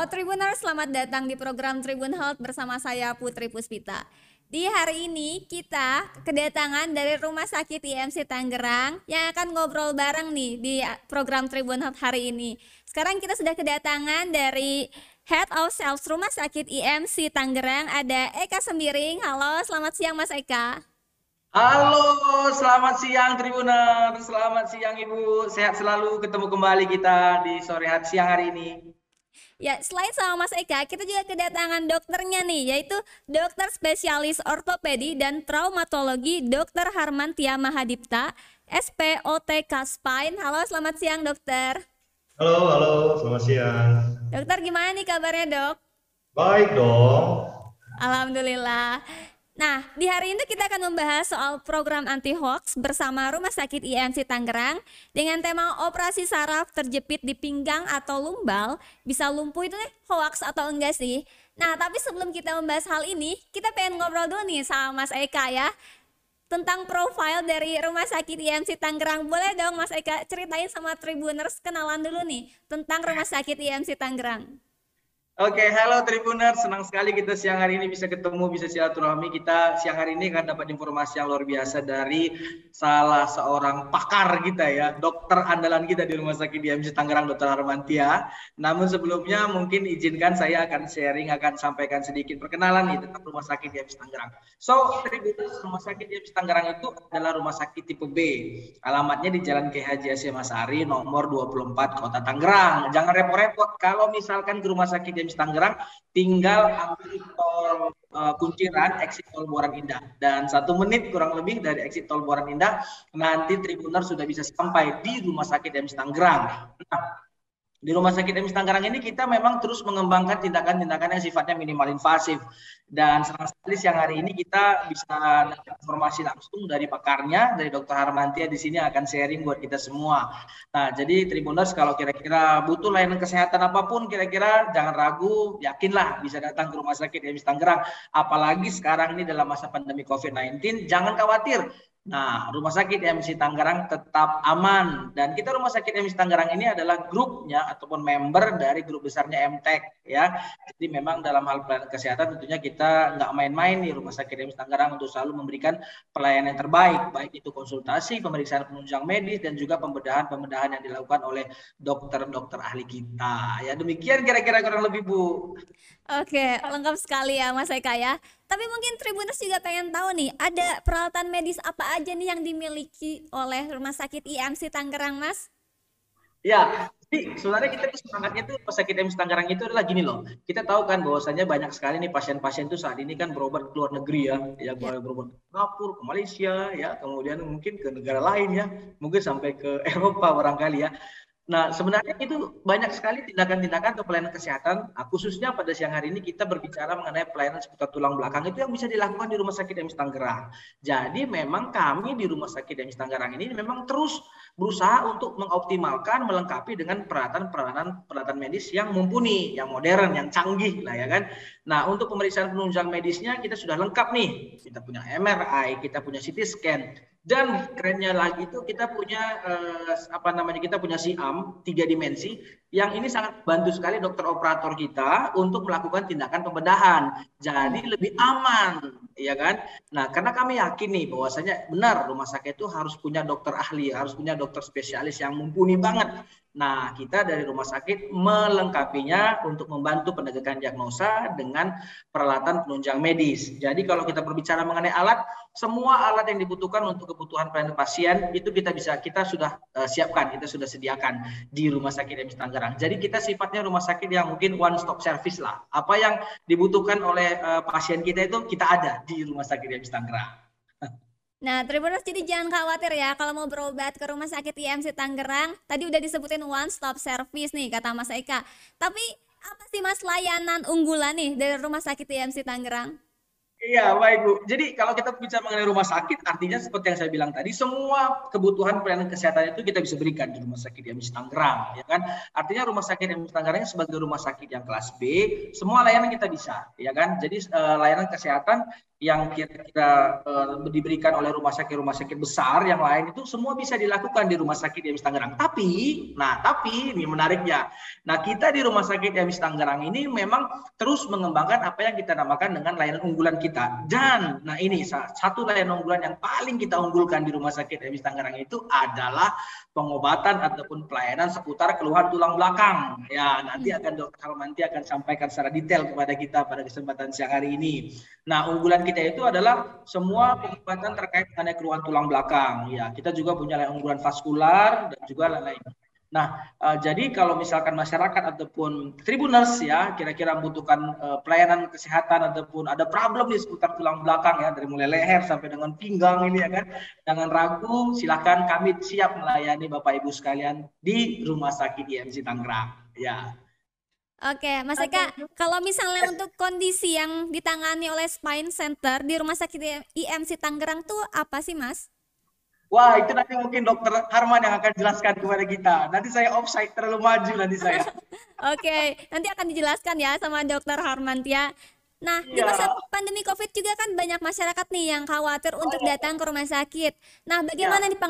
Halo Tribuners, selamat datang di program Tribun Health bersama saya Putri Puspita. Di hari ini kita kedatangan dari Rumah Sakit IMC Tangerang yang akan ngobrol bareng nih di program Tribun Health hari ini. Sekarang kita sudah kedatangan dari Head of Sales Rumah Sakit IMC Tangerang ada Eka Sembiring. Halo, selamat siang Mas Eka. Halo, selamat siang Tribuner, selamat siang Ibu, sehat selalu ketemu kembali kita di sore hari siang hari ini. Ya, selain sama Mas Eka, kita juga kedatangan dokternya nih, yaitu dokter spesialis ortopedi dan traumatologi Dr. Harmantia Mahadipta, SPOTK Spine. Halo, selamat siang dokter. Halo, halo, selamat siang. Dokter gimana nih kabarnya dok? Baik dong. Alhamdulillah. Nah, di hari ini kita akan membahas soal program anti hoax bersama Rumah Sakit IMC Tangerang dengan tema operasi saraf terjepit di pinggang atau lumbal. Bisa lumpuh itu nih hoax atau enggak sih? Nah, tapi sebelum kita membahas hal ini, kita pengen ngobrol dulu nih sama Mas Eka ya tentang profil dari Rumah Sakit IMC Tangerang. Boleh dong Mas Eka ceritain sama Tribuners kenalan dulu nih tentang Rumah Sakit IMC Tangerang. Oke, halo Tribuner, senang sekali kita siang hari ini bisa ketemu, bisa silaturahmi. Kita siang hari ini akan dapat informasi yang luar biasa dari salah seorang pakar kita ya, dokter andalan kita di Rumah Sakit DMC Tangerang, Dr. Harmantia. Namun sebelumnya mungkin izinkan saya akan sharing, akan sampaikan sedikit perkenalan nih tentang Rumah Sakit DMC Tangerang. So, Tribuner, Rumah Sakit DMC Tangerang itu adalah rumah sakit tipe B. Alamatnya di Jalan K. Haji Asia Masari, nomor 24, Kota Tangerang. Jangan repot-repot kalau misalkan ke Rumah Sakit DMC Tangerang tinggal ambil tol uh, kunciran exit tol Buaran Indah dan satu menit kurang lebih dari exit tol Buaran Indah nanti Tribuner sudah bisa sampai di Rumah Sakit MC Tangerang. Nah, di Rumah Sakit MC Tangerang ini kita memang terus mengembangkan tindakan-tindakan yang sifatnya minimal invasif. Dan senang sekali siang hari ini kita bisa dapat informasi langsung dari pakarnya, dari Dr. Harmantia di sini akan sharing buat kita semua. Nah, jadi Tribuners kalau kira-kira butuh layanan kesehatan apa pun, kira-kira jangan ragu, yakinlah bisa datang ke Rumah Sakit MC Tangerang. Apalagi sekarang ini dalam masa pandemi COVID-19, jangan khawatir Nah, Rumah Sakit MC Tangerang tetap aman dan kita Rumah Sakit MC Tangerang ini adalah grupnya ataupun member dari grup besarnya MTEK ya. Jadi memang dalam hal pelayanan kesehatan tentunya kita nggak main-main nih Rumah Sakit MC Tangerang untuk selalu memberikan pelayanan yang terbaik baik itu konsultasi, pemeriksaan penunjang medis dan juga pembedahan-pembedahan yang dilakukan oleh dokter-dokter ahli kita. Ya demikian kira-kira kurang lebih Bu. Oke, lengkap sekali ya Mas Eka ya. Tapi mungkin Tribuners juga pengen tahu nih, ada peralatan medis apa aja nih yang dimiliki oleh Rumah Sakit IMC Tangerang, Mas? Ya, jadi sebenarnya kita tuh semangatnya tuh Rumah Sakit IMC Tangerang itu adalah gini loh. Kita tahu kan bahwasanya banyak sekali nih pasien-pasien tuh saat ini kan berobat ke luar negeri ya, ya, ya. berobat ke Singapura, ke Malaysia, ya, kemudian mungkin ke negara lain ya, mungkin sampai ke Eropa barangkali ya. Nah, sebenarnya itu banyak sekali tindakan-tindakan atau pelayanan kesehatan, nah, khususnya pada siang hari ini kita berbicara mengenai pelayanan seputar tulang belakang itu yang bisa dilakukan di Rumah Sakit MS Tangerang. Jadi memang kami di Rumah Sakit MS Tangerang ini memang terus berusaha untuk mengoptimalkan, melengkapi dengan peralatan-peralatan peralatan medis yang mumpuni, yang modern, yang canggih lah ya kan. Nah, untuk pemeriksaan penunjang medisnya kita sudah lengkap nih. Kita punya MRI, kita punya CT scan, dan kerennya lagi itu kita punya eh, apa namanya kita punya siam tiga dimensi yang ini sangat bantu sekali dokter operator kita untuk melakukan tindakan pembedahan. Jadi lebih aman, ya kan? Nah, karena kami yakin nih bahwasanya benar rumah sakit itu harus punya dokter ahli, harus punya dokter spesialis yang mumpuni banget. Nah, kita dari rumah sakit melengkapinya untuk membantu penegakan diagnosa dengan peralatan penunjang medis. Jadi kalau kita berbicara mengenai alat, semua alat yang dibutuhkan untuk kebutuhan pelayanan pasien itu kita bisa kita sudah uh, siapkan, kita sudah sediakan di rumah sakit MS Tangerang. Jadi kita sifatnya rumah sakit yang mungkin one stop service lah. Apa yang dibutuhkan oleh uh, pasien kita itu kita ada di rumah sakit MS Tangerang. Nah, Tribuners jadi jangan khawatir ya kalau mau berobat ke Rumah Sakit IMC Tangerang. Tadi udah disebutin one stop service nih kata Mas Eka. Tapi apa sih Mas layanan unggulan nih dari Rumah Sakit IMC Tangerang? Iya, baik Bu. Jadi kalau kita bicara mengenai rumah sakit, artinya seperti yang saya bilang tadi, semua kebutuhan pelayanan kesehatan itu kita bisa berikan di rumah sakit yang Tangerang, ya kan? Artinya rumah sakit yang Tangerang sebagai rumah sakit yang kelas B, semua layanan kita bisa, ya kan? Jadi uh, layanan kesehatan yang kira-kira uh, diberikan oleh rumah sakit-rumah sakit besar yang lain itu semua bisa dilakukan di rumah sakit IMS Tangerang. Tapi, nah tapi ini menariknya. Nah kita di rumah sakit IMS Tangerang ini memang terus mengembangkan apa yang kita namakan dengan layanan unggulan kita. Dan, nah ini satu layanan unggulan yang paling kita unggulkan di rumah sakit IMS Tangerang itu adalah pengobatan ataupun pelayanan seputar keluhan tulang belakang. Ya nanti akan dokter Halmanti akan sampaikan secara detail kepada kita pada kesempatan siang hari ini. Nah unggulan kita itu adalah semua pengobatan terkait dengan keluhan tulang belakang. Ya, kita juga punya unggulan vaskular dan juga lain-lain. Nah, uh, jadi kalau misalkan masyarakat ataupun tribuners ya kira-kira membutuhkan uh, pelayanan kesehatan ataupun ada problem di seputar tulang belakang ya dari mulai leher sampai dengan pinggang ini ya kan, jangan ragu, silakan kami siap melayani Bapak Ibu sekalian di Rumah Sakit IMC Tangerang. Ya. Oke, Mas Eka, okay. kalau misalnya untuk kondisi yang ditangani oleh Spine Center di Rumah Sakit IMC Tangerang tuh apa sih, Mas? Wah, itu nanti mungkin dokter Harman yang akan jelaskan kepada kita. Nanti saya offside terlalu maju nanti saya. Oke, okay. nanti akan dijelaskan ya sama dokter Harman ya. Nah, ya. di masa pandemi COVID juga kan banyak masyarakat nih yang khawatir oh, untuk datang ke rumah sakit. Nah, bagaimana ya. nih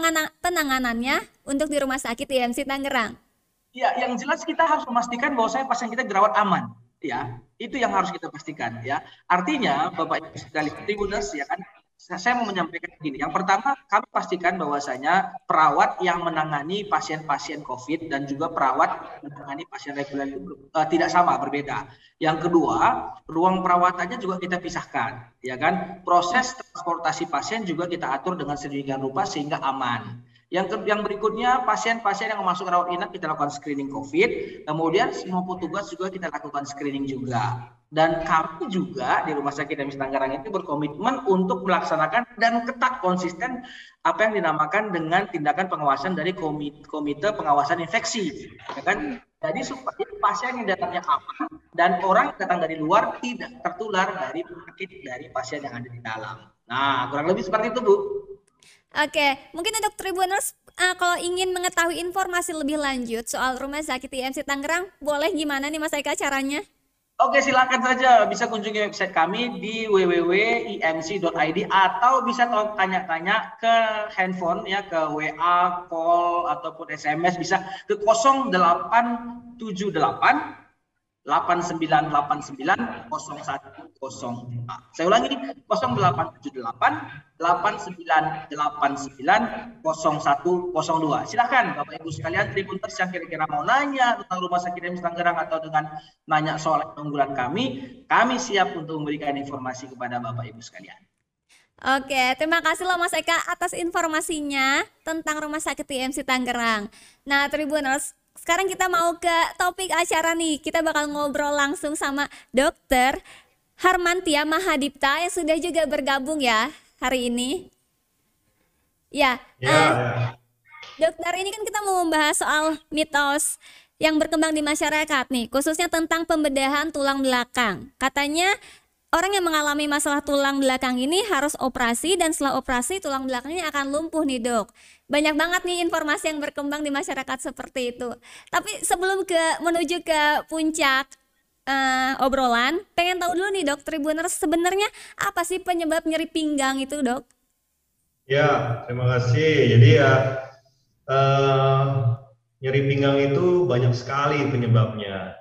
penanganannya untuk di rumah sakit IMC Tangerang? Ya, yang jelas kita harus memastikan bahwa saya pasien kita dirawat aman. Ya, itu yang harus kita pastikan. Ya, artinya Bapak Ibu sekalian Tribuners ya kan, saya mau menyampaikan begini. Yang pertama, kami pastikan bahwasanya perawat yang menangani pasien-pasien COVID dan juga perawat menangani pasien reguler uh, tidak sama, berbeda. Yang kedua, ruang perawatannya juga kita pisahkan, ya kan? Proses transportasi pasien juga kita atur dengan sedemikian rupa sehingga aman. Yang yang berikutnya pasien-pasien yang masuk rawat inap kita lakukan screening COVID. Kemudian semua petugas juga kita lakukan screening juga. Dan kami juga di Rumah Sakit Demis Tangerang itu berkomitmen untuk melaksanakan dan ketat konsisten apa yang dinamakan dengan tindakan pengawasan dari komite, komite pengawasan infeksi. Ya kan? Jadi supaya pasien yang datangnya aman dan orang yang datang dari luar tidak tertular dari penyakit dari pasien yang ada di dalam. Nah, kurang lebih seperti itu, Bu. Oke, mungkin untuk Tribuners uh, kalau ingin mengetahui informasi lebih lanjut soal Rumah Sakit IMC Tangerang, boleh gimana nih Mas Eka caranya? Oke, silakan saja bisa kunjungi website kami di www.imc.id atau bisa tanya-tanya ke handphone ya ke WA, call ataupun SMS bisa ke 0878 8989 Saya ulangi 0878 8989 0102. Silakan Bapak Ibu sekalian Tribuners yang kira-kira mau nanya tentang Rumah Sakit MS Tangerang atau dengan nanya soal unggulan kami, kami siap untuk memberikan informasi kepada Bapak Ibu sekalian. Oke, terima kasih loh Mas Eka atas informasinya tentang Rumah Sakit TMC Tangerang. Nah, Tribuners, sekarang kita mau ke topik acara nih. Kita bakal ngobrol langsung sama dokter Harmantia Mahadipta yang sudah juga bergabung ya hari ini. Ya, ya, uh, dokter ini kan kita mau membahas soal mitos yang berkembang di masyarakat nih, khususnya tentang pembedahan tulang belakang. Katanya orang yang mengalami masalah tulang belakang ini harus operasi dan setelah operasi tulang belakangnya akan lumpuh nih dok. Banyak banget nih informasi yang berkembang di masyarakat seperti itu. Tapi sebelum ke menuju ke puncak uh, obrolan, pengen tahu dulu nih dok Tribuners sebenarnya apa sih penyebab nyeri pinggang itu dok? Ya terima kasih. Jadi ya uh, nyeri pinggang itu banyak sekali penyebabnya.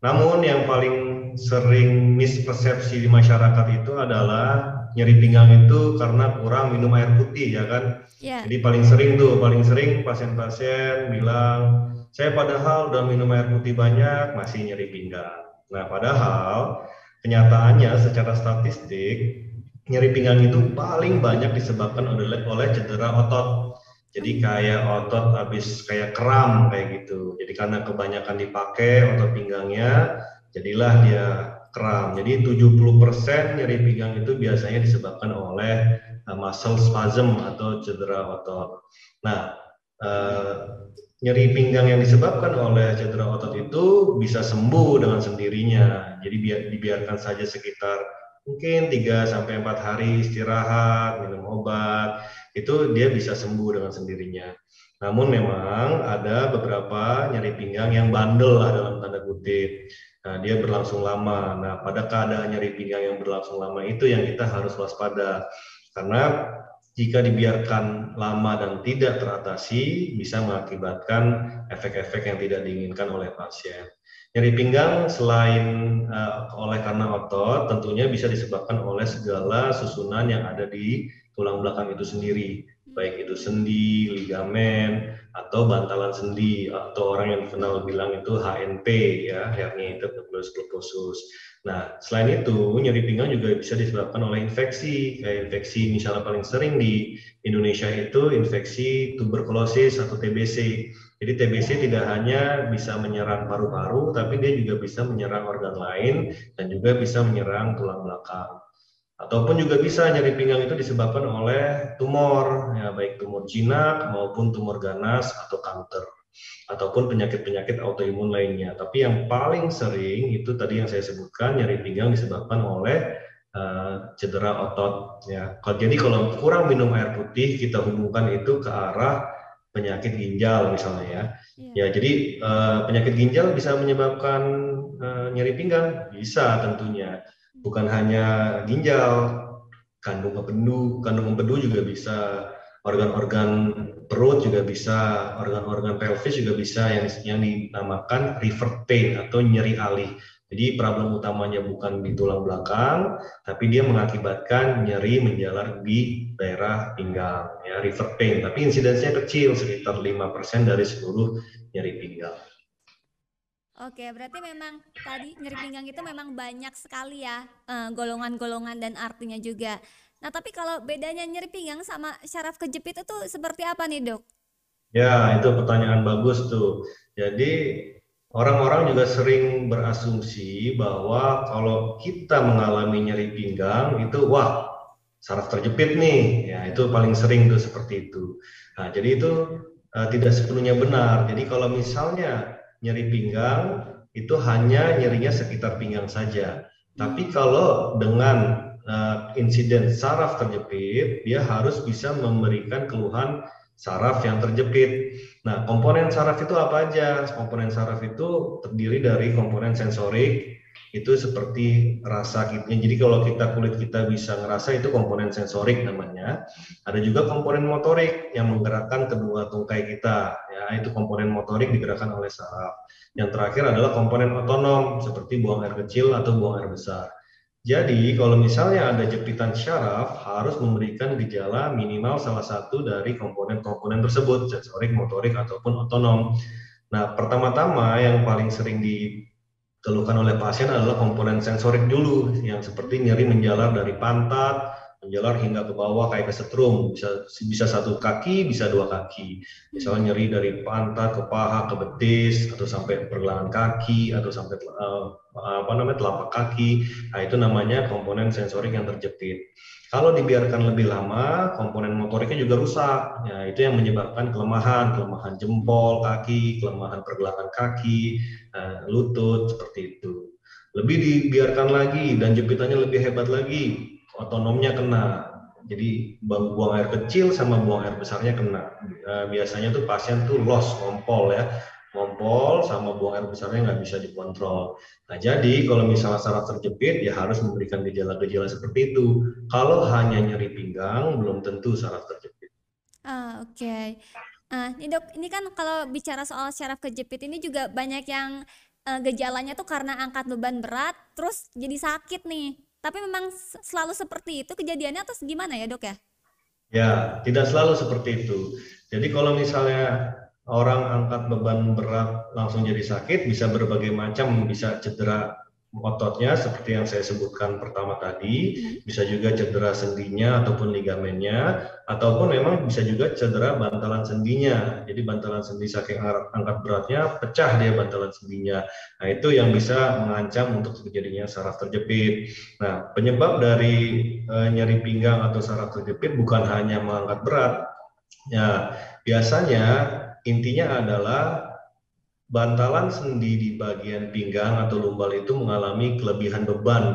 Namun yang paling sering mispersepsi di masyarakat itu adalah nyeri pinggang itu karena kurang minum air putih ya kan. Yeah. Jadi paling sering tuh, paling sering pasien-pasien bilang saya padahal udah minum air putih banyak masih nyeri pinggang. Nah padahal kenyataannya secara statistik nyeri pinggang itu paling banyak disebabkan oleh oleh cedera otot. Jadi kayak otot habis kayak kram kayak gitu. Jadi karena kebanyakan dipakai otot pinggangnya, jadilah dia kram. Jadi 70% nyeri pinggang itu biasanya disebabkan oleh uh, muscle spasm atau cedera otot. Nah, uh, nyeri pinggang yang disebabkan oleh cedera otot itu bisa sembuh dengan sendirinya. Jadi biar dibiarkan saja sekitar mungkin 3 sampai 4 hari istirahat, minum obat, itu dia bisa sembuh dengan sendirinya. Namun memang ada beberapa nyeri pinggang yang bandel lah dalam tanda kutip. Nah, dia berlangsung lama. Nah, pada keadaan nyeri pinggang yang berlangsung lama itu yang kita harus waspada. Karena jika dibiarkan lama dan tidak teratasi, bisa mengakibatkan efek-efek yang tidak diinginkan oleh pasien. Nyeri pinggang selain uh, oleh karena otot, tentunya bisa disebabkan oleh segala susunan yang ada di tulang belakang itu sendiri baik itu sendi, ligamen, atau bantalan sendi, atau orang yang dikenal bilang itu HNP ya, hernia interpelvis purposus. Nah, selain itu, nyeri pinggang juga bisa disebabkan oleh infeksi, kayak infeksi misalnya paling sering di Indonesia itu infeksi tuberkulosis atau TBC. Jadi TBC tidak hanya bisa menyerang paru-paru, tapi dia juga bisa menyerang organ lain dan juga bisa menyerang tulang belakang. Ataupun juga bisa nyeri pinggang itu disebabkan oleh tumor, ya, baik tumor jinak maupun tumor ganas atau kanker. Ataupun penyakit-penyakit autoimun lainnya. Tapi yang paling sering itu tadi yang saya sebutkan, nyeri pinggang disebabkan oleh uh, cedera otot. Ya. Jadi kalau kurang minum air putih, kita hubungkan itu ke arah penyakit ginjal misalnya ya. Yeah. Ya, jadi uh, penyakit ginjal bisa menyebabkan uh, nyeri pinggang, bisa tentunya bukan hanya ginjal, kandung empedu, kandung empedu juga bisa, organ-organ perut juga bisa, organ-organ pelvis juga bisa yang yang dinamakan revert pain atau nyeri alih. Jadi problem utamanya bukan di tulang belakang, tapi dia mengakibatkan nyeri menjalar di daerah pinggang, ya revert pain. Tapi insidensinya kecil, sekitar 5% dari seluruh nyeri pinggang. Oke, berarti memang tadi nyeri pinggang itu memang banyak sekali ya eh, golongan-golongan dan artinya juga. Nah, tapi kalau bedanya nyeri pinggang sama syaraf kejepit itu seperti apa nih, Dok? Ya, itu pertanyaan bagus tuh. Jadi orang-orang juga sering berasumsi bahwa kalau kita mengalami nyeri pinggang itu wah saraf terjepit nih. Ya, itu paling sering tuh seperti itu. Nah, jadi itu uh, tidak sepenuhnya benar. Jadi kalau misalnya nyeri pinggang itu hanya nyerinya sekitar pinggang saja. Tapi kalau dengan uh, insiden saraf terjepit, dia harus bisa memberikan keluhan saraf yang terjepit. Nah, komponen saraf itu apa aja? Komponen saraf itu terdiri dari komponen sensorik, itu seperti rasa kita. Jadi kalau kita kulit kita bisa ngerasa itu komponen sensorik namanya. Ada juga komponen motorik yang menggerakkan kedua tungkai kita. Ya, itu komponen motorik digerakkan oleh saraf. Yang terakhir adalah komponen otonom seperti buang air kecil atau buang air besar. Jadi kalau misalnya ada jepitan syaraf harus memberikan gejala minimal salah satu dari komponen-komponen tersebut, sensorik, motorik ataupun otonom. Nah, pertama-tama yang paling sering di dikeluhkan oleh pasien adalah komponen sensorik dulu yang seperti nyeri menjalar dari pantat, menjalar hingga ke bawah kayak kesetrum, bisa bisa satu kaki, bisa dua kaki. Misalnya nyeri dari pantat ke paha ke betis atau sampai pergelangan kaki atau sampai uh, apa namanya telapak kaki. Nah, itu namanya komponen sensorik yang terjepit. Kalau dibiarkan lebih lama, komponen motoriknya juga rusak. Ya, itu yang menyebabkan kelemahan, kelemahan jempol, kaki, kelemahan pergelangan kaki, eh, lutut, seperti itu. Lebih dibiarkan lagi dan jepitannya lebih hebat lagi, otonomnya kena. Jadi buang air kecil sama buang air besarnya kena. Eh, biasanya tuh pasien tuh loss, ngompol ya ngompol sama buang air besarnya nggak bisa dikontrol. Nah jadi kalau misalnya saraf terjepit ya harus memberikan gejala-gejala seperti itu. Kalau hanya nyeri pinggang belum tentu saraf terjepit. Ah, Oke. Okay. Uh, ini dok, ini kan kalau bicara soal saraf kejepit ini juga banyak yang uh, gejalanya tuh karena angkat beban berat, terus jadi sakit nih. Tapi memang selalu seperti itu kejadiannya atau gimana ya dok ya? Ya, tidak selalu seperti itu. Jadi kalau misalnya orang angkat beban berat langsung jadi sakit, bisa berbagai macam, bisa cedera ototnya seperti yang saya sebutkan pertama tadi, hmm. bisa juga cedera sendinya ataupun ligamennya, ataupun memang bisa juga cedera bantalan sendinya. Jadi bantalan sendi saking angkat beratnya pecah dia bantalan sendinya. Nah itu yang bisa mengancam untuk terjadinya saraf terjepit. Nah penyebab dari e, nyeri pinggang atau saraf terjepit bukan hanya mengangkat berat. Ya biasanya intinya adalah bantalan sendi di bagian pinggang atau lumbal itu mengalami kelebihan beban,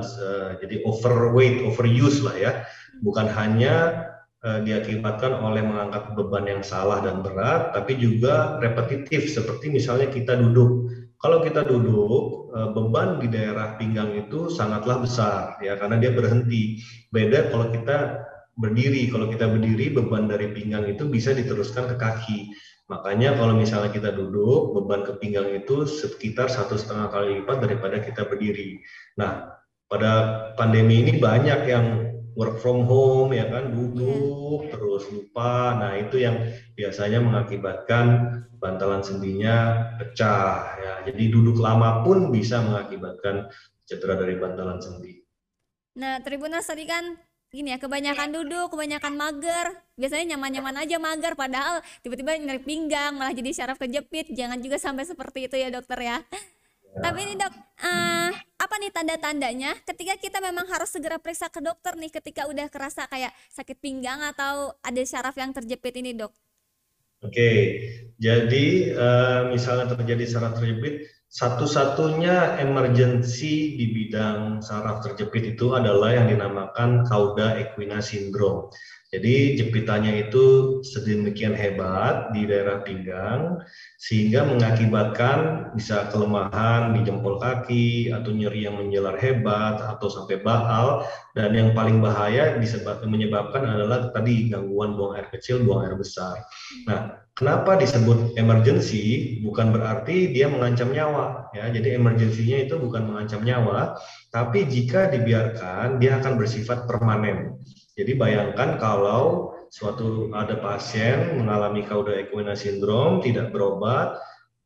jadi overweight, overuse lah ya. Bukan hanya uh, diakibatkan oleh mengangkat beban yang salah dan berat, tapi juga repetitif seperti misalnya kita duduk. Kalau kita duduk, eh, beban di daerah pinggang itu sangatlah besar ya karena dia berhenti. Beda kalau kita berdiri. Kalau kita berdiri, beban dari pinggang itu bisa diteruskan ke kaki. Makanya kalau misalnya kita duduk, beban ke pinggang itu sekitar satu setengah kali lipat daripada kita berdiri. Nah, pada pandemi ini banyak yang work from home ya kan duduk terus lupa. Nah itu yang biasanya mengakibatkan bantalan sendinya pecah ya. Jadi duduk lama pun bisa mengakibatkan cedera dari bantalan sendi. Nah, Tribuners tadi kan gini ya, kebanyakan duduk, kebanyakan mager. Biasanya nyaman-nyaman aja mager, padahal tiba-tiba nyeri pinggang, malah jadi syaraf kejepit. Jangan juga sampai seperti itu ya dokter ya. Tapi ini dok, uh, apa nih tanda-tandanya ketika kita memang harus segera periksa ke dokter nih ketika udah kerasa kayak sakit pinggang atau ada syaraf yang terjepit ini dok? Oke, jadi uh, misalnya terjadi syaraf terjepit, satu-satunya emergency di bidang saraf terjepit itu adalah yang dinamakan cauda equina syndrome. Jadi jepitannya itu sedemikian hebat di daerah pinggang sehingga mengakibatkan bisa kelemahan di jempol kaki atau nyeri yang menjelar hebat atau sampai baal dan yang paling bahaya disebabkan menyebabkan adalah tadi gangguan buang air kecil, buang air besar. Nah, Kenapa disebut emergency? Bukan berarti dia mengancam nyawa, ya. Jadi emergensinya itu bukan mengancam nyawa, tapi jika dibiarkan dia akan bersifat permanen. Jadi bayangkan kalau suatu ada pasien mengalami cauda equina syndrome tidak berobat,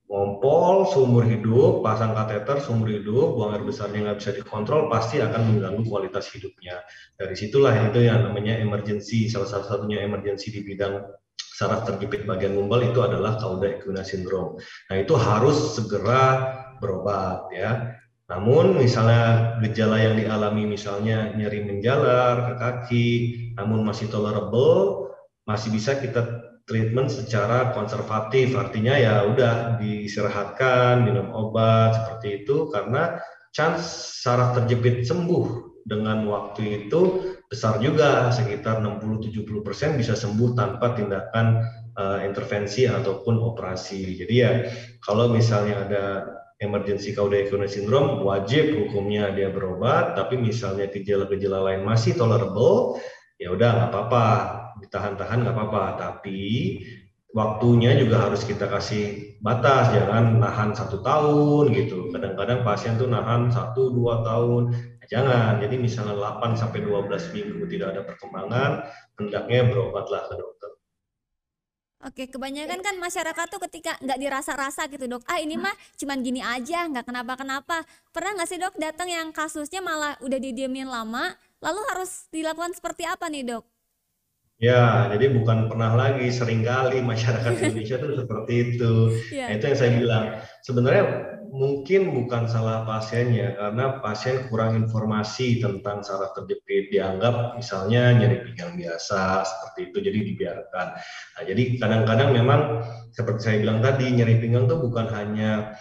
ngompol seumur hidup, pasang kateter seumur hidup, buang air besarnya nggak bisa dikontrol, pasti akan mengganggu kualitas hidupnya. Dari situlah itu yang namanya emergency, salah satu-satunya emergency di bidang saraf terjepit bagian gumbal itu adalah cauda equina syndrome. Nah, itu harus segera berobat ya. Namun misalnya gejala yang dialami misalnya nyeri menjalar ke kaki, namun masih tolerable, masih bisa kita treatment secara konservatif. Artinya ya udah diistirahatkan, minum obat seperti itu karena chance saraf terjepit sembuh dengan waktu itu besar juga sekitar 60-70 persen bisa sembuh tanpa tindakan uh, intervensi ataupun operasi. Jadi ya kalau misalnya ada emergency cauda syndrome wajib hukumnya dia berobat, tapi misalnya gejala-gejala lain masih tolerable, ya udah nggak apa-apa, ditahan-tahan nggak apa-apa. Tapi waktunya juga harus kita kasih batas, jangan nahan satu tahun gitu. Kadang-kadang pasien tuh nahan satu dua tahun, Jangan. Jadi misalnya 8 sampai 12 minggu tidak ada perkembangan, hendaknya berobatlah ke dokter. Oke, kebanyakan kan masyarakat tuh ketika nggak dirasa-rasa gitu dok, ah ini mah cuman gini aja, nggak kenapa-kenapa. Pernah nggak sih dok datang yang kasusnya malah udah didiemin lama, lalu harus dilakukan seperti apa nih dok? Ya, jadi bukan pernah lagi, sering kali masyarakat Indonesia tuh seperti itu. Yeah. Nah, itu yang saya bilang. Sebenarnya mungkin bukan salah pasiennya karena pasien kurang informasi tentang saraf terjepit dianggap misalnya nyeri pinggang biasa seperti itu jadi dibiarkan. Nah, jadi kadang-kadang memang seperti saya bilang tadi nyeri pinggang itu bukan hanya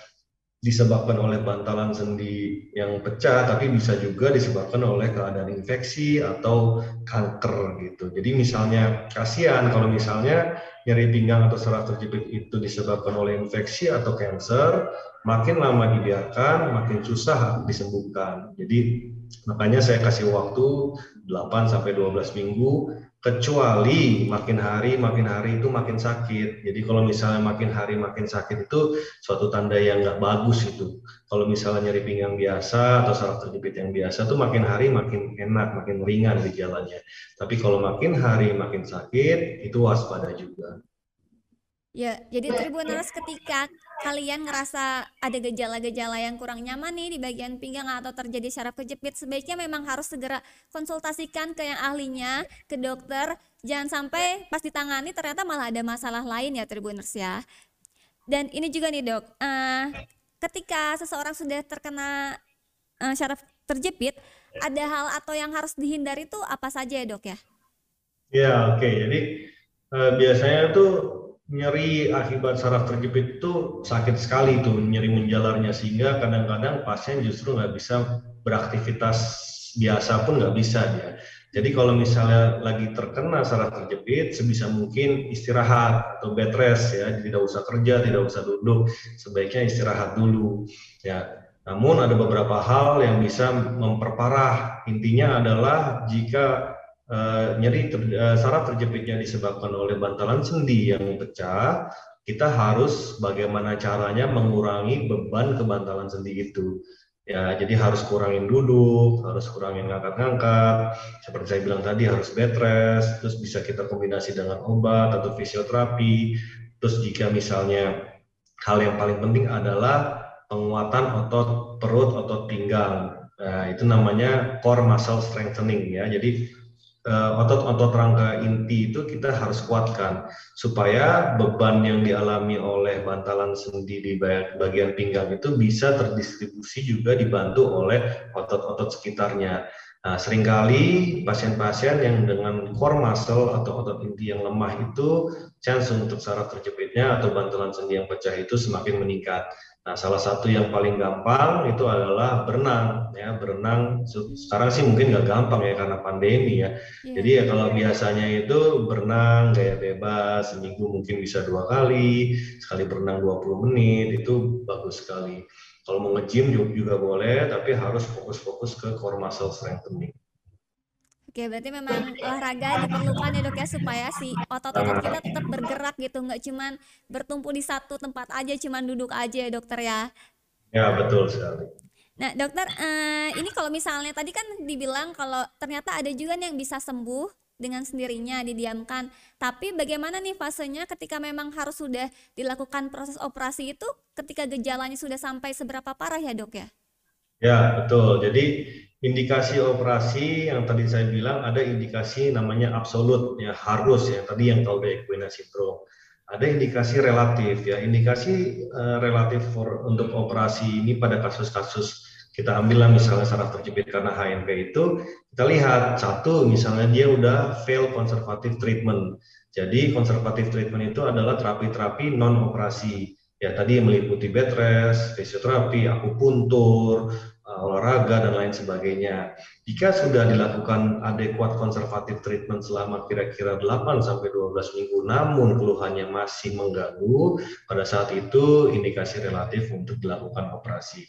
disebabkan oleh bantalan sendi yang pecah, tapi bisa juga disebabkan oleh keadaan infeksi atau kanker gitu. Jadi misalnya kasihan kalau misalnya nyeri pinggang atau saraf terjepit itu disebabkan oleh infeksi atau kanker, makin lama dibiarkan, makin susah disembuhkan. Jadi makanya saya kasih waktu 8 sampai 12 minggu kecuali makin hari makin hari itu makin sakit. Jadi kalau misalnya makin hari makin sakit itu suatu tanda yang nggak bagus itu. Kalau misalnya nyeri pinggang biasa atau saraf terjepit yang biasa tuh makin hari makin enak, makin ringan gejalanya. Tapi kalau makin hari makin sakit itu waspada juga. Ya, jadi Tribuners ketika kalian ngerasa ada gejala-gejala yang kurang nyaman nih di bagian pinggang atau terjadi syaraf kejepit, sebaiknya memang harus segera konsultasikan ke yang ahlinya, ke dokter. Jangan sampai pas ditangani ternyata malah ada masalah lain ya Tribuners ya. Dan ini juga nih dok, uh, ketika seseorang sudah terkena uh, syaraf terjepit, ada hal atau yang harus dihindari itu apa saja ya dok ya? Ya oke, okay. jadi uh, biasanya tuh nyeri akibat saraf terjepit itu sakit sekali tuh nyeri menjalarnya sehingga kadang-kadang pasien justru nggak bisa beraktivitas biasa pun nggak bisa dia. Jadi kalau misalnya lagi terkena saraf terjepit, sebisa mungkin istirahat atau bed rest ya, tidak usah kerja, tidak usah duduk, sebaiknya istirahat dulu ya. Namun ada beberapa hal yang bisa memperparah. Intinya adalah jika nyeri ter, uh, saraf terjepitnya disebabkan oleh bantalan sendi yang pecah, kita harus bagaimana caranya mengurangi beban ke bantalan sendi itu. Ya, jadi harus kurangin duduk, harus kurangin ngangkat-ngangkat. Seperti saya bilang tadi harus bed rest, terus bisa kita kombinasi dengan obat atau fisioterapi. Terus jika misalnya hal yang paling penting adalah penguatan otot perut, otot pinggang. Nah, itu namanya core muscle strengthening ya. Jadi eh, otot-otot rangka inti itu kita harus kuatkan supaya beban yang dialami oleh bantalan sendi di bagian pinggang itu bisa terdistribusi juga dibantu oleh otot-otot sekitarnya. Nah, sering kali pasien-pasien yang dengan core muscle atau otot inti yang lemah itu chance untuk saraf terjepitnya atau bantalan sendi yang pecah itu semakin meningkat. Nah, salah satu yang paling gampang itu adalah berenang, ya berenang. Sekarang sih mungkin nggak gampang ya karena pandemi ya. Yeah. Jadi ya kalau biasanya itu berenang gaya bebas, seminggu mungkin bisa dua kali, sekali berenang 20 menit itu bagus sekali. Kalau mau nge-gym juga boleh, tapi harus fokus-fokus ke core muscle strengthening. Oke, berarti memang olahraga diperlukan ya dok ya supaya si otot-otot kita tetap bergerak gitu, nggak cuman bertumpu di satu tempat aja, cuman duduk aja ya dokter ya. Ya betul sekali. Nah dokter, eh, ini kalau misalnya tadi kan dibilang kalau ternyata ada juga yang bisa sembuh dengan sendirinya didiamkan. Tapi bagaimana nih fasenya ketika memang harus sudah dilakukan proses operasi itu ketika gejalanya sudah sampai seberapa parah ya dok ya? Ya betul. Jadi indikasi operasi yang tadi saya bilang ada indikasi namanya absolut ya harus ya tadi yang tahu Equina syndrome. Ada indikasi relatif ya indikasi uh, relatif for untuk operasi ini pada kasus-kasus kita ambillah misalnya saraf terjepit karena HNP itu kita lihat satu misalnya dia udah fail conservative treatment. Jadi konservatif treatment itu adalah terapi-terapi non operasi ya tadi meliputi bed rest, fisioterapi, akupuntur, olahraga dan lain sebagainya. Jika sudah dilakukan adekuat konservatif treatment selama kira-kira 8 sampai 12 minggu namun keluhannya masih mengganggu, pada saat itu indikasi relatif untuk dilakukan operasi.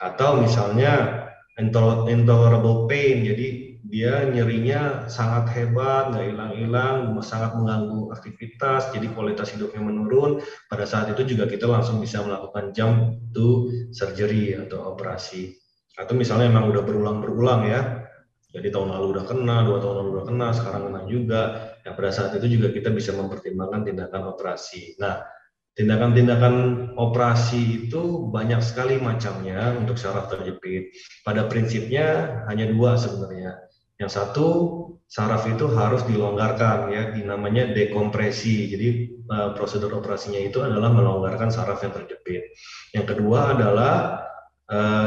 Atau misalnya intolerable pain, jadi dia nyerinya sangat hebat, nggak hilang-hilang, sangat mengganggu aktivitas, jadi kualitas hidupnya menurun. Pada saat itu juga kita langsung bisa melakukan jump to surgery atau operasi atau misalnya memang udah berulang-berulang ya. Jadi tahun lalu udah kena dua tahun lalu udah kena sekarang kena juga. Ya pada saat itu juga kita bisa mempertimbangkan tindakan operasi. Nah tindakan-tindakan operasi itu banyak sekali macamnya untuk saraf terjepit. Pada prinsipnya hanya dua sebenarnya. Yang satu saraf itu harus dilonggarkan ya dinamanya dekompresi. Jadi uh, prosedur operasinya itu adalah melonggarkan saraf yang terjepit. Yang kedua adalah Eh,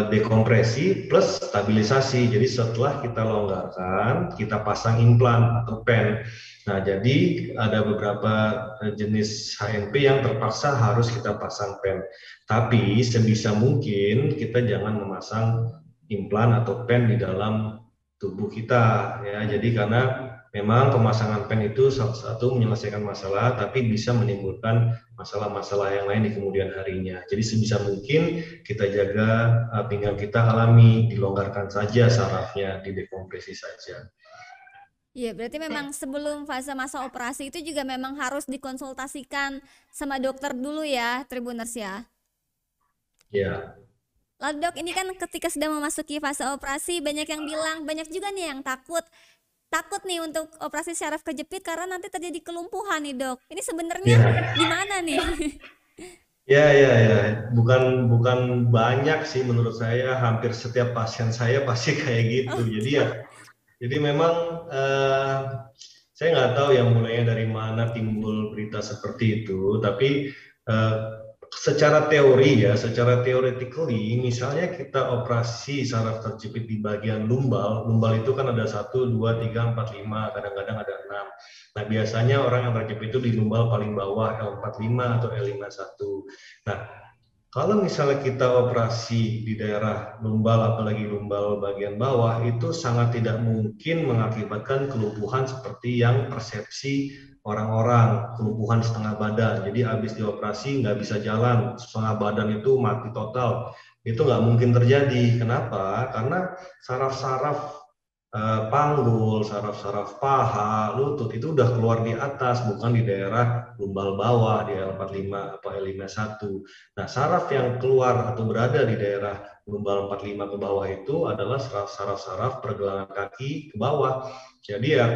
dekompresi plus stabilisasi. Jadi setelah kita longgarkan, kita pasang implan atau pen. Nah, jadi ada beberapa eh, jenis HNP yang terpaksa harus kita pasang pen. Tapi sebisa mungkin kita jangan memasang implan atau pen di dalam tubuh kita ya. Jadi karena memang pemasangan pen itu salah satu menyelesaikan masalah, tapi bisa menimbulkan masalah-masalah yang lain di kemudian harinya. Jadi sebisa mungkin kita jaga uh, pinggang kita alami, dilonggarkan saja sarafnya, didekompresi saja. Iya, berarti memang sebelum fase masa operasi itu juga memang harus dikonsultasikan sama dokter dulu ya, Tribuners ya. Iya. Lalu dok, ini kan ketika sudah memasuki fase operasi, banyak yang bilang, banyak juga nih yang takut takut nih untuk operasi syaraf kejepit karena nanti terjadi kelumpuhan nih dok. Ini sebenarnya ya. gimana nih? Ya ya ya, bukan bukan banyak sih menurut saya. Hampir setiap pasien saya pasti kayak gitu. Oh. Jadi ya, jadi memang uh, saya nggak tahu yang mulainya dari mana timbul berita seperti itu. Tapi uh, secara teori ya, secara theoretically, misalnya kita operasi saraf terjepit di bagian lumbal, lumbal itu kan ada satu, dua, tiga, empat, lima, kadang-kadang ada enam. Nah biasanya orang yang terjepit itu di lumbal paling bawah L45 atau L51. Nah kalau misalnya kita operasi di daerah lumbal, apalagi lumbal bagian bawah, itu sangat tidak mungkin mengakibatkan kelumpuhan seperti yang persepsi orang-orang, kelumpuhan setengah badan. Jadi habis dioperasi nggak bisa jalan, setengah badan itu mati total. Itu nggak mungkin terjadi. Kenapa? Karena saraf-saraf panggul, saraf-saraf paha, lutut itu udah keluar di atas, bukan di daerah lumbal bawah di L45 apa L51. Nah, saraf yang keluar atau berada di daerah lumbal 45 ke bawah itu adalah saraf-saraf pergelangan kaki ke bawah. Jadi ya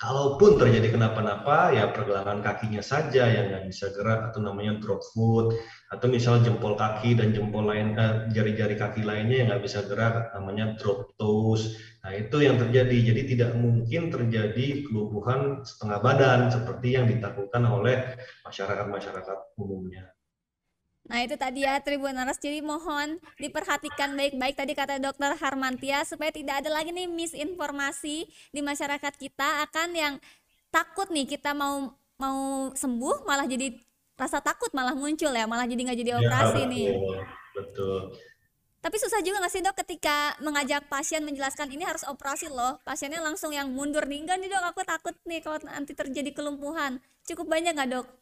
kalaupun terjadi kenapa-napa ya pergelangan kakinya saja yang nggak bisa gerak atau namanya drop foot atau misalnya jempol kaki dan jempol lain eh, jari-jari kaki lainnya yang nggak bisa gerak namanya drop toes. Nah itu yang terjadi. Jadi tidak mungkin terjadi kelumpuhan setengah badan seperti yang ditakutkan oleh masyarakat-masyarakat umumnya Nah itu tadi ya Tribuners, jadi mohon diperhatikan baik-baik tadi kata dokter Harmantia supaya tidak ada lagi nih misinformasi di masyarakat kita akan yang takut nih kita mau mau sembuh malah jadi rasa takut malah muncul ya malah jadi nggak jadi ya, operasi ya, nih. Betul. Tapi susah juga nggak sih dok ketika mengajak pasien menjelaskan ini harus operasi loh, pasiennya langsung yang mundur nih enggak nih dok aku takut nih kalau nanti terjadi kelumpuhan. Cukup banyak nggak dok?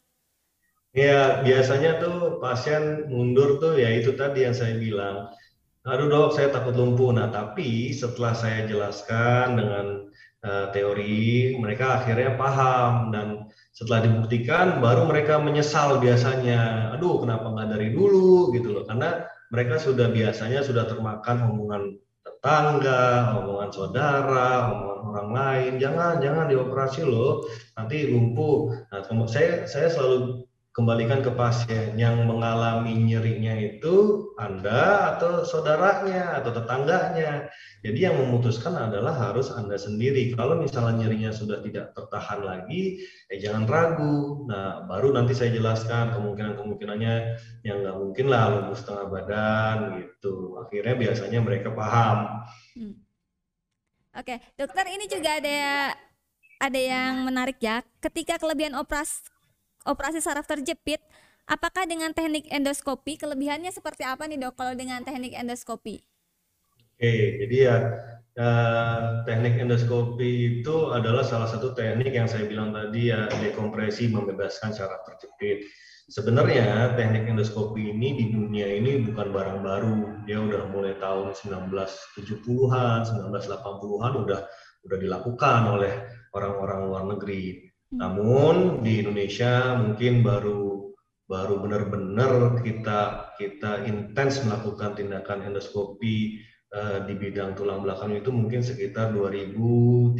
Ya, biasanya tuh pasien mundur tuh ya itu tadi yang saya bilang. Aduh dok, saya takut lumpuh. Nah, tapi setelah saya jelaskan dengan uh, teori, mereka akhirnya paham dan setelah dibuktikan baru mereka menyesal biasanya. Aduh, kenapa nggak dari dulu gitu loh? Karena mereka sudah biasanya sudah termakan omongan tetangga, omongan saudara, omongan orang lain. Jangan, jangan dioperasi loh, nanti lumpuh. Nah, saya saya selalu kembalikan ke pasien yang mengalami nyerinya itu Anda atau saudaranya atau tetangganya. Jadi yang memutuskan adalah harus Anda sendiri. Kalau misalnya nyerinya sudah tidak tertahan lagi, eh jangan ragu. Nah, baru nanti saya jelaskan kemungkinan-kemungkinannya yang nggak mungkin lah lumpuh setengah badan gitu. Akhirnya biasanya mereka paham. Hmm. Oke, dokter ini juga ada ada yang menarik ya. Ketika kelebihan operasi operasi saraf terjepit, apakah dengan teknik endoskopi kelebihannya seperti apa nih dok kalau dengan teknik endoskopi? Oke, jadi ya eh, teknik endoskopi itu adalah salah satu teknik yang saya bilang tadi ya dekompresi membebaskan saraf terjepit. Sebenarnya teknik endoskopi ini di dunia ini bukan barang baru. Dia udah mulai tahun 1970-an, 1980-an udah udah dilakukan oleh orang-orang luar negeri. Hmm. Namun di Indonesia mungkin baru baru benar-benar kita kita intens melakukan tindakan endoskopi uh, di bidang tulang belakang itu mungkin sekitar 2013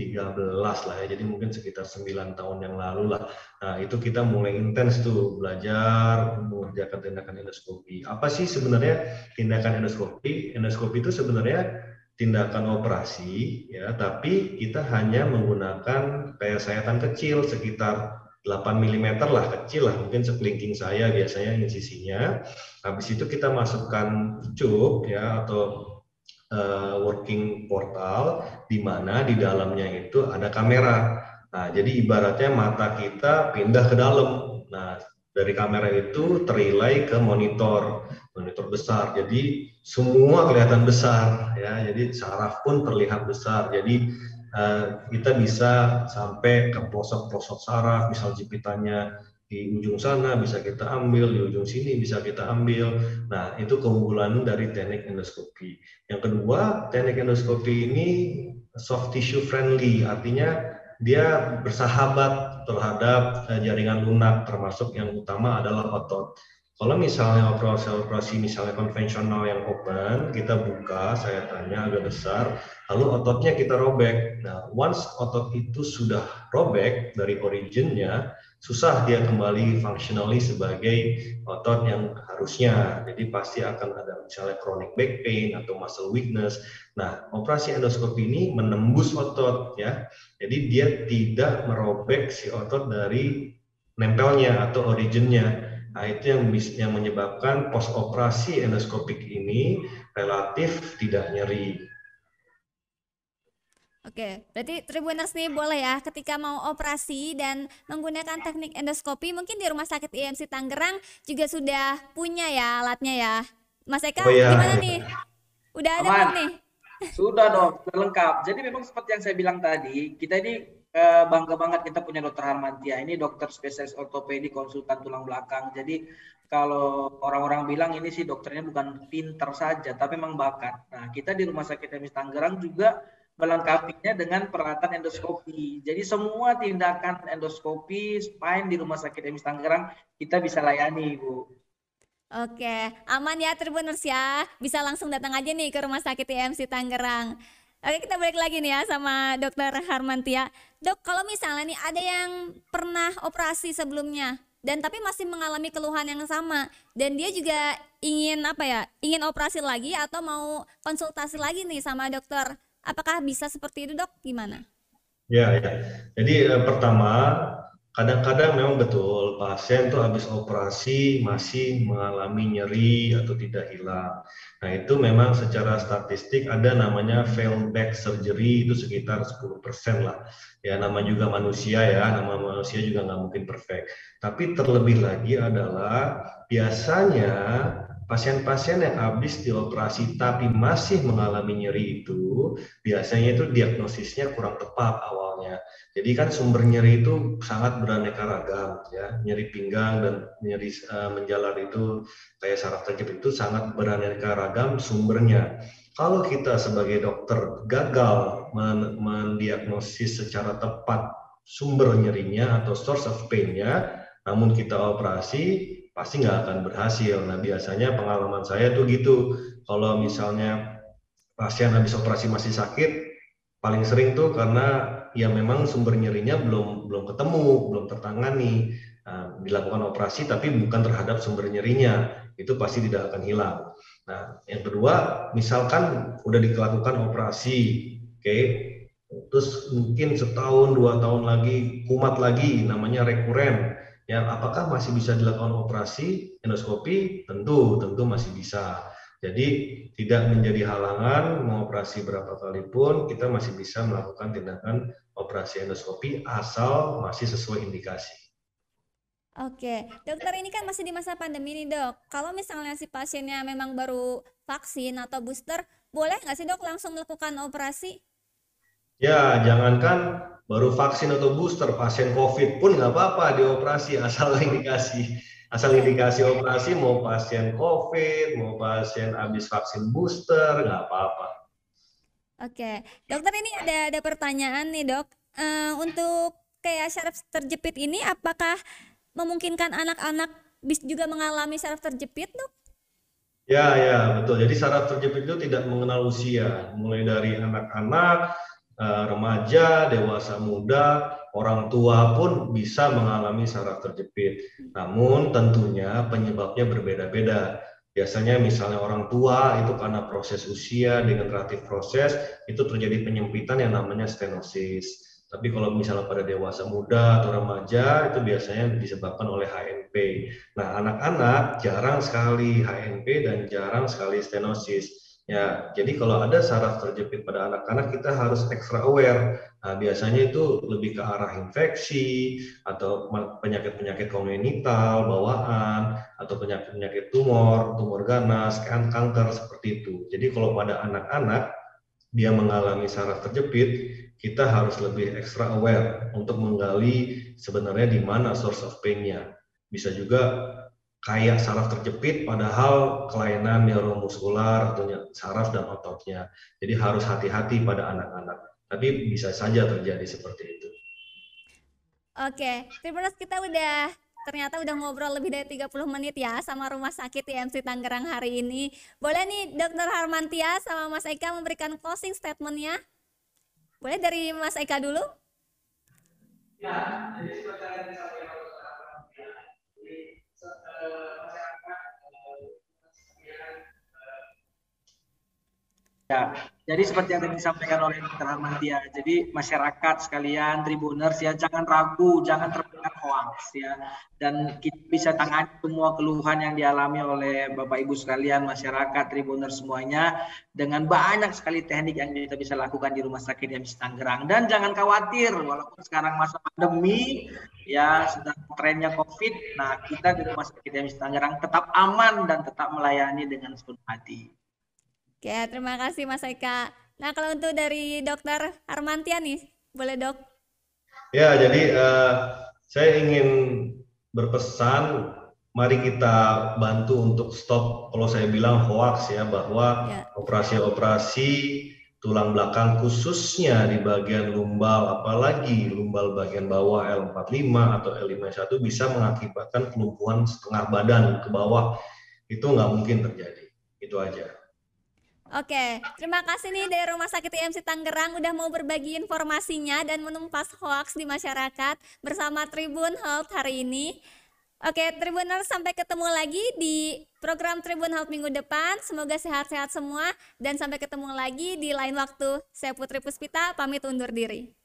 lah ya. Jadi mungkin sekitar 9 tahun yang lalu lah. Nah, itu kita mulai intens tuh belajar mengerjakan tindakan endoskopi. Apa sih sebenarnya tindakan endoskopi? Endoskopi itu sebenarnya tindakan operasi ya tapi kita hanya menggunakan kayak sayatan kecil sekitar 8 mm lah kecil lah mungkin sekelingking saya biasanya insisinya habis itu kita masukkan cup ya atau uh, working portal di mana di dalamnya itu ada kamera. Nah jadi ibaratnya mata kita pindah ke dalam. Nah dari kamera itu terilai ke monitor monitor besar. Jadi semua kelihatan besar ya. Jadi saraf pun terlihat besar. Jadi uh, kita bisa sampai ke pelosok-pelosok saraf. Misal jepitannya di ujung sana bisa kita ambil di ujung sini bisa kita ambil. Nah itu keunggulan dari teknik endoskopi. Yang kedua teknik endoskopi ini soft tissue friendly. Artinya dia bersahabat terhadap uh, jaringan lunak termasuk yang utama adalah otot. Kalau misalnya operasi-operasi misalnya konvensional yang open, kita buka, saya tanya agak besar, lalu ototnya kita robek. Nah, once otot itu sudah robek dari originnya, susah dia kembali functionally sebagai otot yang harusnya. Jadi pasti akan ada misalnya chronic back pain atau muscle weakness. Nah, operasi endoskopi ini menembus otot ya. Jadi dia tidak merobek si otot dari nempelnya atau originnya Nah, itu yang yang menyebabkan post operasi endoskopik ini relatif tidak nyeri. Oke, berarti Tribuners nih boleh ya ketika mau operasi dan menggunakan teknik endoskopi mungkin di Rumah Sakit IMC Tangerang juga sudah punya ya alatnya ya. Mas Eka Oh, iya. gimana nih? Udah ada Aman. belum nih? Sudah dong, sudah lengkap. Jadi memang seperti yang saya bilang tadi, kita ini eh, bangga banget kita punya dokter Harmantia. Ini dokter spesialis ortopedi konsultan tulang belakang. Jadi kalau orang-orang bilang ini sih dokternya bukan pinter saja, tapi memang bakat. Nah, kita di Rumah Sakit MS Tangerang juga melengkapinya dengan peralatan endoskopi. Jadi semua tindakan endoskopi spine di Rumah Sakit MS Tangerang kita bisa layani, Bu. Oke, aman ya Tribuners ya. Bisa langsung datang aja nih ke Rumah Sakit IMC Tangerang. Oke, kita balik lagi nih ya sama Dokter Harmantia. Dok, kalau misalnya nih ada yang pernah operasi sebelumnya dan tapi masih mengalami keluhan yang sama dan dia juga ingin apa ya? Ingin operasi lagi atau mau konsultasi lagi nih sama dokter. Apakah bisa seperti itu, Dok? Gimana? Ya, ya. Jadi eh, pertama, kadang-kadang memang betul pasien tuh habis operasi masih mengalami nyeri atau tidak hilang. Nah, itu memang secara statistik ada namanya failed back surgery itu sekitar 10% lah. Ya, nama juga manusia ya, nama manusia juga nggak mungkin perfect. Tapi terlebih lagi adalah biasanya pasien-pasien yang habis dioperasi tapi masih mengalami nyeri itu biasanya itu diagnosisnya kurang tepat awalnya. Jadi kan sumber nyeri itu sangat beraneka ragam ya. Nyeri pinggang dan nyeri uh, menjalar itu kayak saraf terjepit itu sangat beraneka ragam sumbernya. Kalau kita sebagai dokter gagal men mendiagnosis secara tepat sumber nyerinya atau source of pain-nya, namun kita operasi pasti nggak akan berhasil. Nah biasanya pengalaman saya tuh gitu, kalau misalnya pasien habis operasi masih sakit, paling sering tuh karena ya memang sumber nyerinya belum belum ketemu, belum tertangani. Nah, dilakukan operasi tapi bukan terhadap sumber nyerinya, itu pasti tidak akan hilang. Nah, yang kedua, misalkan udah dilakukan operasi, oke, okay, terus mungkin setahun dua tahun lagi kumat lagi, namanya rekuren Ya, apakah masih bisa dilakukan operasi endoskopi? Tentu, tentu masih bisa. Jadi tidak menjadi halangan mau operasi berapa kali pun kita masih bisa melakukan tindakan operasi endoskopi asal masih sesuai indikasi. Oke, dokter ini kan masih di masa pandemi nih dok. Kalau misalnya si pasiennya memang baru vaksin atau booster, boleh nggak sih dok langsung melakukan operasi? Ya, jangankan baru vaksin atau booster, pasien COVID pun nggak apa-apa dioperasi asal indikasi. Asal indikasi operasi mau pasien COVID, mau pasien habis vaksin booster, nggak apa-apa. Oke, dokter ini ada ada pertanyaan nih dok. Uh, untuk kayak syaraf terjepit ini, apakah memungkinkan anak-anak bis juga mengalami saraf terjepit dok? Ya, ya, betul. Jadi saraf terjepit itu tidak mengenal usia, mulai dari anak-anak, Eh, remaja, dewasa muda, orang tua pun bisa mengalami saraf terjepit. Namun tentunya penyebabnya berbeda-beda. Biasanya misalnya orang tua itu karena proses usia dengan relatif proses itu terjadi penyempitan yang namanya stenosis. Tapi kalau misalnya pada dewasa muda atau remaja itu biasanya disebabkan oleh HNP. Nah, anak-anak jarang sekali HNP dan jarang sekali stenosis. Ya, jadi kalau ada saraf terjepit pada anak-anak kita harus extra aware. Nah, biasanya itu lebih ke arah infeksi atau penyakit-penyakit kongenital, bawaan atau penyakit-penyakit tumor, tumor ganas, kan kanker seperti itu. Jadi kalau pada anak-anak dia mengalami saraf terjepit, kita harus lebih extra aware untuk menggali sebenarnya di mana source of pain-nya. Bisa juga kayak saraf terjepit padahal kelainan neuromuskular atau saraf dan ototnya. Jadi harus hati-hati pada anak-anak. Tapi bisa saja terjadi seperti itu. Oke, Tribuners kita udah ternyata udah ngobrol lebih dari 30 menit ya sama Rumah Sakit IMC Tangerang hari ini. Boleh nih Dokter Harmantia sama Mas Eka memberikan closing statementnya? Boleh dari Mas Eka dulu? Ya, jadi seperti Ya, Jadi seperti yang disampaikan oleh Dr. Armantia, jadi masyarakat sekalian, tribuners ya jangan ragu, jangan terpengaruh hoax ya. Dan kita bisa tangani semua keluhan yang dialami oleh Bapak Ibu sekalian, masyarakat, tribuners semuanya dengan banyak sekali teknik yang kita bisa lakukan di Rumah Sakit YMC Tangerang. Dan jangan khawatir, walaupun sekarang masa pandemi, ya sedang trennya COVID, nah kita di Rumah Sakit YMC Tangerang tetap aman dan tetap melayani dengan sepenuh hati. Oke, terima kasih Mas Eka. Nah, kalau untuk dari Dokter Armantia nih, boleh dok? Ya, jadi uh, saya ingin berpesan, mari kita bantu untuk stop kalau saya bilang hoax ya, bahwa ya. operasi-operasi ya. tulang belakang khususnya di bagian lumbal, apalagi lumbal bagian bawah L45 atau L51 bisa mengakibatkan kelumpuhan setengah badan ke bawah. Itu nggak mungkin terjadi. Itu aja. Oke, terima kasih nih dari Rumah Sakit IMC Tangerang udah mau berbagi informasinya dan menumpas hoax di masyarakat bersama Tribun Health hari ini. Oke, Tribuners sampai ketemu lagi di program Tribun Health minggu depan. Semoga sehat-sehat semua dan sampai ketemu lagi di lain waktu. Saya Putri Puspita, pamit undur diri.